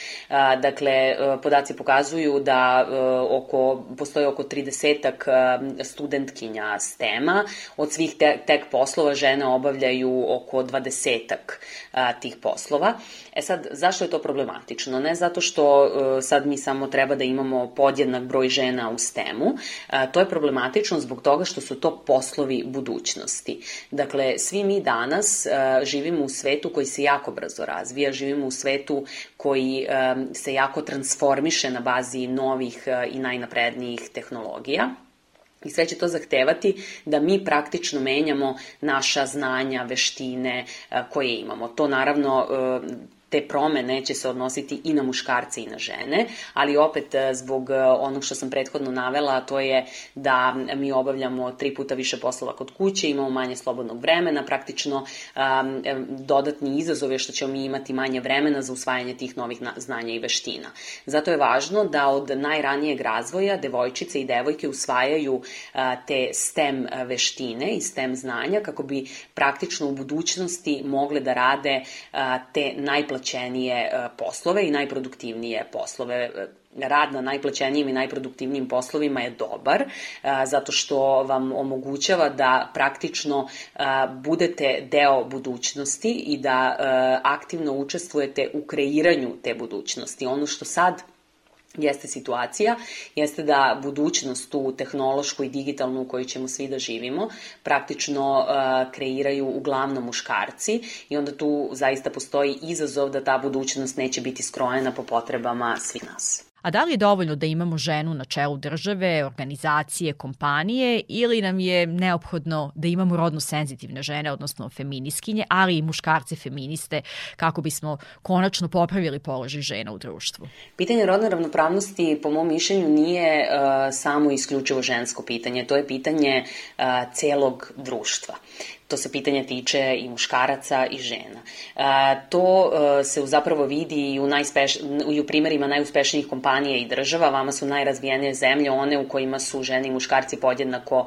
Dakle, podaci pokazuju da oko, postoje oko 30 uh, studentkinja STEM tema. Od svih te, tek poslova žene obavljaju oko dvadesetak a, tih poslova. E sad, zašto je to problematično? Ne zato što a, e, sad mi samo treba da imamo podjednak broj žena u STEM-u, to je problematično zbog toga što su to poslovi budućnosti. Dakle, svi mi danas a, živimo u svetu koji se jako brzo razvija, živimo u svetu koji a, se jako transformiše na bazi novih i najnaprednijih tehnologija. I sve će to zahtevati da mi praktično menjamo naša znanja, veštine e, koje imamo. To naravno e, te promene će se odnositi i na muškarce i na žene, ali opet e, zbog e, onog što sam prethodno navela, to je da mi obavljamo tri puta više poslova kod kuće, imamo manje slobodnog vremena, praktično um, dodatni izazov je što ćemo mi imati manje vremena za usvajanje tih novih znanja i veština. Zato je važno da od najranijeg razvoja devojčice i devojke usvajaju uh, te STEM veštine i STEM znanja kako bi praktično u budućnosti mogle da rade uh, te najplatnije najplaćenije e, poslove i najproduktivnije poslove e, rad na najplaćenijim i najproduktivnijim poslovima je dobar, e, zato što vam omogućava da praktično budete deo budućnosti i da aktivno učestvujete u kreiranju te budućnosti. Ono što sad jeste situacija, jeste da budućnost tu tehnološku i digitalnu u kojoj ćemo svi da živimo praktično uh, kreiraju uglavnom muškarci i onda tu zaista postoji izazov da ta budućnost neće biti skrojena po potrebama svih nas.
A da li je dovoljno da imamo ženu na čelu države, organizacije, kompanije ili nam je neophodno da imamo rodno senzitivne žene, odnosno feminiskinje, ali i muškarce feministe kako bismo konačno popravili položaj žena u društvu?
Pitanje rodne ravnopravnosti po mom mišljenju nije uh, samo isključivo žensko pitanje, to je pitanje uh, celog društva. To se pitanje tiče i muškaraca i žena. To e, se zapravo vidi i u, najspeš, i u primerima najuspešnijih kompanija i država. Vama su najrazvijenije zemlje one u kojima su žene i muškarci podjednako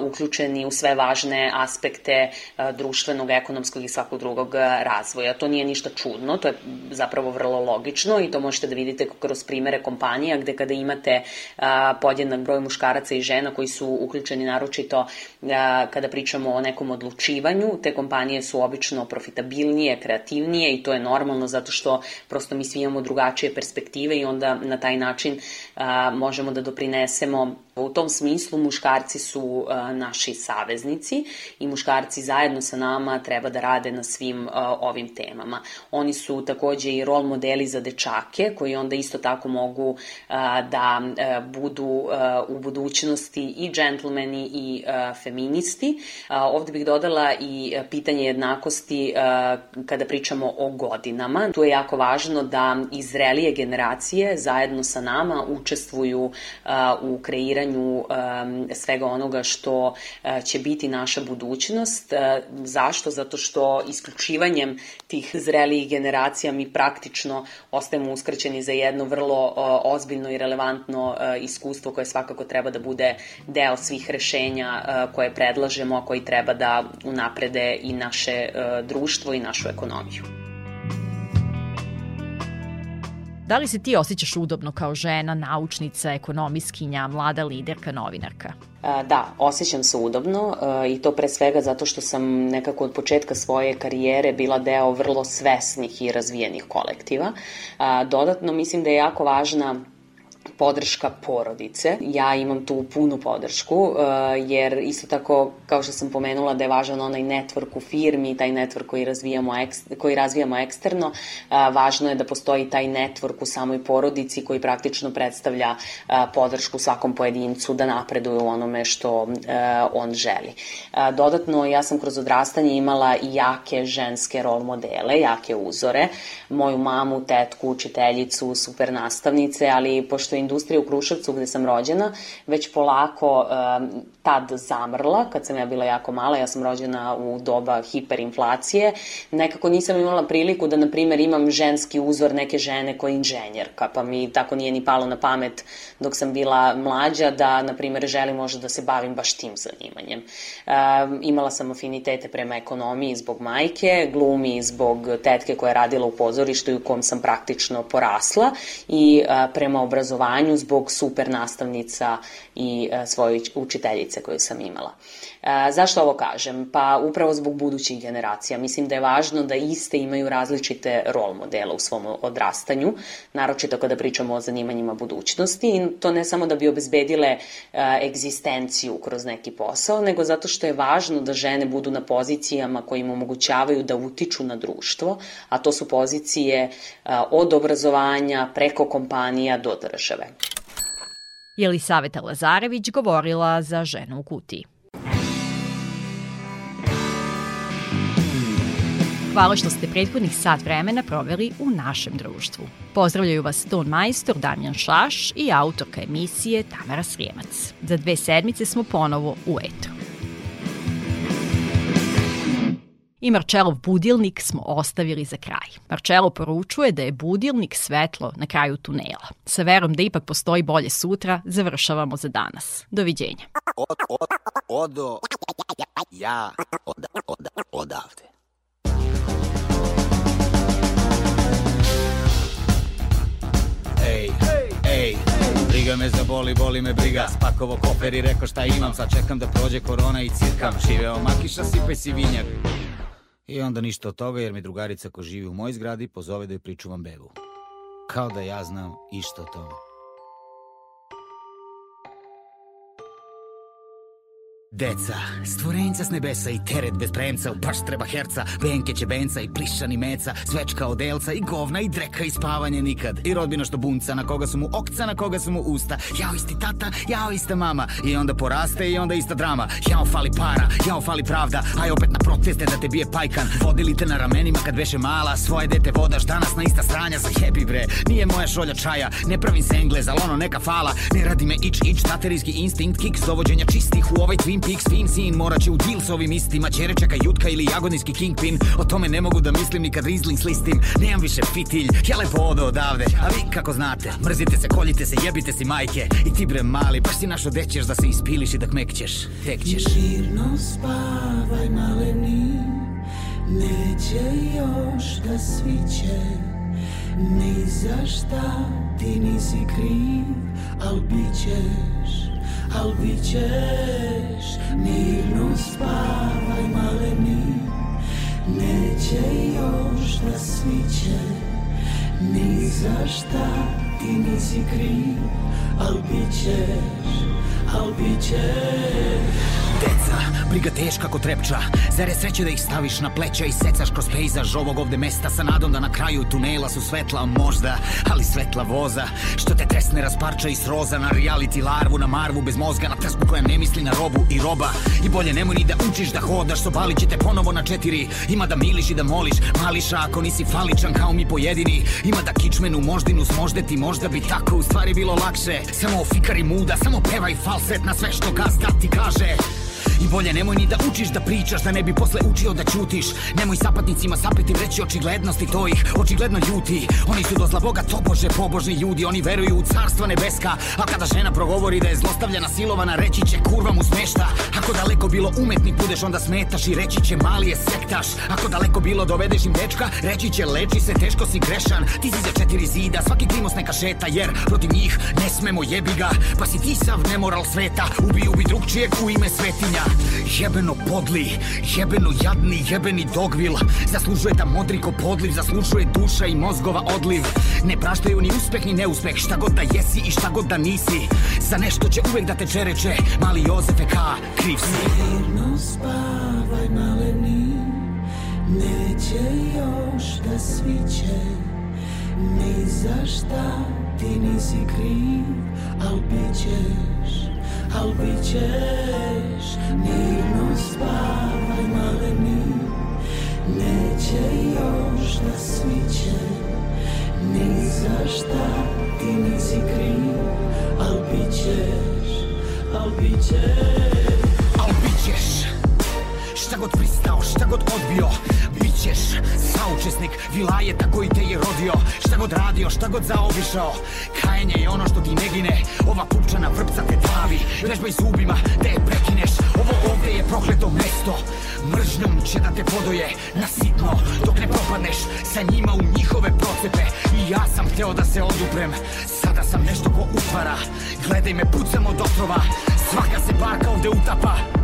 uključeni u sve važne aspekte društvenog, ekonomskog i svakog drugog razvoja. To nije ništa čudno, to je zapravo vrlo logično i to možete da vidite kroz primere kompanija gde kada imate podjednak broj muškaraca i žena koji su uključeni naročito kada pričamo o nekom odlučenju odlučivanju. Te kompanije su obično profitabilnije, kreativnije i to je normalno zato što prosto mi svi imamo drugačije perspektive i onda na taj način a, možemo da doprinesemo U tom smislu muškarci su a, naši saveznici i muškarci zajedno sa nama treba da rade na svim a, ovim temama. Oni su takođe i rol modeli za dečake koji onda isto tako mogu a, da a, budu a, u budućnosti i džentlmeni i a, feministi. A, ovde bih dodala i pitanje jednakosti a, kada pričamo o godinama. Tu je jako važno da izrelije generacije zajedno sa nama učestvuju a, u kreiranju svega onoga što će biti naša budućnost. Zašto? Zato što isključivanjem tih zrelijih generacija mi praktično ostajemo uskraćeni za jedno vrlo ozbiljno i relevantno iskustvo koje svakako treba da bude deo svih rešenja koje predlažemo, a koji treba da unaprede i naše uh, društvo i našu ekonomiju.
Da li se ti osjećaš udobno kao žena, naučnica, ekonomiskinja, mlada liderka, novinarka?
Da, osjećam se udobno i to pre svega zato što sam nekako od početka svoje karijere bila deo vrlo svesnih i razvijenih kolektiva. Dodatno mislim da je jako važna podrška porodice. Ja imam tu punu podršku, uh, jer isto tako, kao što sam pomenula, da je važan onaj network u firmi, taj network koji razvijamo, koji razvijamo eksterno, uh, važno je da postoji taj network u samoj porodici koji praktično predstavlja uh, podršku svakom pojedincu da napreduje u onome što on želi. Dodatno, ja sam kroz odrastanje imala i jake ženske rol modele, jake uzore, moju mamu, tetku, učiteljicu, super nastavnice, ali pošto je industrija u Kruševcu gde sam rođena, već polako um, tad zamrla, kad sam ja bila jako mala, ja sam rođena u doba hiperinflacije, nekako nisam imala priliku da, na primer, imam ženski uzor neke žene koja je inženjerka, pa mi tako nije ni palo na pamet dok sam bila mlađa da, na primer, želim možda da se bavim baš tim zanimanjem. Um, imala sam afinitete prema ekonomiji zbog majke, glumi zbog tetke koja je radila u pozorištu i u kom sam praktično porasla i uh, prema obrazovanju obrazovanju zbog super nastavnica i e, svoje učiteljice koju sam imala. E, zašto ovo kažem? Pa upravo zbog budućih generacija. Mislim da je važno da iste imaju različite rol modela u svom odrastanju, naročito kada pričamo o zanimanjima budućnosti i to ne samo da bi obezbedile e, egzistenciju kroz neki posao, nego zato što je važno da žene budu na pozicijama koje im omogućavaju da utiču na društvo, a to su pozicije od obrazovanja preko kompanija do države.
Jelisaveta Lazarević govorila za ženu u kutiji. Hvala što ste prethodnih sat vremena proveli u našem društvu. Pozdravljaju vas ton majstor Damjan Šaš i autorka emisije Tamara Srijemac. Za dve sedmice smo ponovo u etru. I Marčelov budilnik smo ostavili za kraj. Marčelo poručuje da je budilnik svetlo na kraju tunela. Sa verom da ipak postoji bolje sutra, završavamo za danas. Doviđenja.
od, od, odo, ja, od, od, odavde. Briga me za boli, boli me briga. Spakovo kofer i rekao šta imam Sad čekam da prođe korona i cirkam. Živeo makiša, sipaj si vinjak. I onda ništa od toga jer mi drugarica ko živi u mojoj zgradi pozove da joj pričuvam bebu. Kao da ja znam išta o tome Deca, stvorenca s nebesa i teret bez premca Baš treba herca, benke će benca i plišani meca Svečka od elca i govna i dreka i spavanje nikad. I rodbina što bunca, na koga su mu okca, na koga su mu usta. Jao isti tata, jao ista mama. I onda poraste i onda ista drama. Jao fali para, jao fali pravda. Aj opet na proteste da te bije pajkan. Vodili te na ramenima kad beše mala Svoje dete vodaš danas na ista stranja. Zajebi bre, nije moja šolja čaja. Ne pravim se englez, al ono neka fala. Ne radi me ič ič, taterijski instinkt Kiks dovođenja čistih u ovaj Twin Peaks Fin sin, morat će u deal s ovim istima. Čere čeka jutka ili jagodinski kingpin. O tome ne mogu da mislim ni kad Riesling slistim Nemam više fitilj, ja lepo odo odavde. A vi kako znate, mrzite se, koljite se, jebite si majke. I ti bre mali, baš si našo dećeš da se ispiliš i da kmekćeš Tek ćeš.
Mirno spavaj maleni Neće još da sviće. Ni za šta ti nisi kriv Al bit ćeš, al bit ćeš Mirno spavaj maleni Neće još da sviće Ni za šta ti nisi kriv. Al bit ćeš, al bit ćeš
Deca, briga teška ko trepča. Zar je sreće da ih staviš na pleća I secaš kroz pejzaž ovog ovde mesta. Sa nadom da na kraju tunela su svetla možda Ali svetla voza. Što te tresne rasparča i sroza Na reality larvu, na marvu bez mozga Na trsku koja ne misli na robu i roba. I bolje nemoj ni da učiš da hodaš Sobali će te ponovo na četiri. Ima da miliš i da moliš Mališa ako nisi faličan kao mi pojedini. Ima da kičmenu moždinu smoždeti Možda bi tako u stvari bilo lakše. Samo ofikari muda, samo pevaj falset Na sve što gazda ti kaže I bolje nemoj ni da učiš da pričaš Da ne bi posle učio da ćutiš. Nemoj sapatnicima sapetim reći očiglednosti To ih očigledno ljuti. Oni su do zla Boga tobože pobožni ljudi Oni veruju u carstva nebeska. A kada žena progovori da je zlostavljana silovana Reći će kurva mu smešta. Ako daleko bilo umetnik budeš onda smetaš I reći će mali je sektaš. Ako daleko bilo dovedeš im dečka Reći će leči se teško si grešan. Ti si za četiri zida svaki klimos neka šeta Jer protiv njih ne smemo jebi ga. Pa si ti sav nemoral sveta Ubi ubi drugčijeg u ime svetinja Jebeno podli, jebeno jadni, jebeni dogvil. Zaslužuje da modri ko podliv, zaslužuje duša i mozgova odliv. Ne praštaju ni uspeh ni neuspeh, šta god da jesi i šta god da nisi. Za nešto će uvek da te čereče, mali Jozefe K, kriv si.
Mirno spavaj maleni Neće još da sviće. Ni za šta ti nisi kriv Al bit ćeš, al bit ćeš Mirno spavaj maleni Neće još da sviće Ni za šta ti nisi kriv Al bit ćeš, al
Šta god pristao, šta god odbio Bićeš saučesnik vilajeta koji te je rodio. Šta god radio, šta god zaobišao Kajenje je ono što ti ne gine. Ova pupčana vrpca te travi Vežbaj zubima da je prekineš. Ovo ovde je prokleto mesto Mržnjom će da te podoje na sitno. Dok ne propadneš sa njima u njihove procepe. I ja sam hteo da se oduprem Sada sam nešto ko utvara. Gledaj me, pucam od otrova Svaka se barka ovde utapa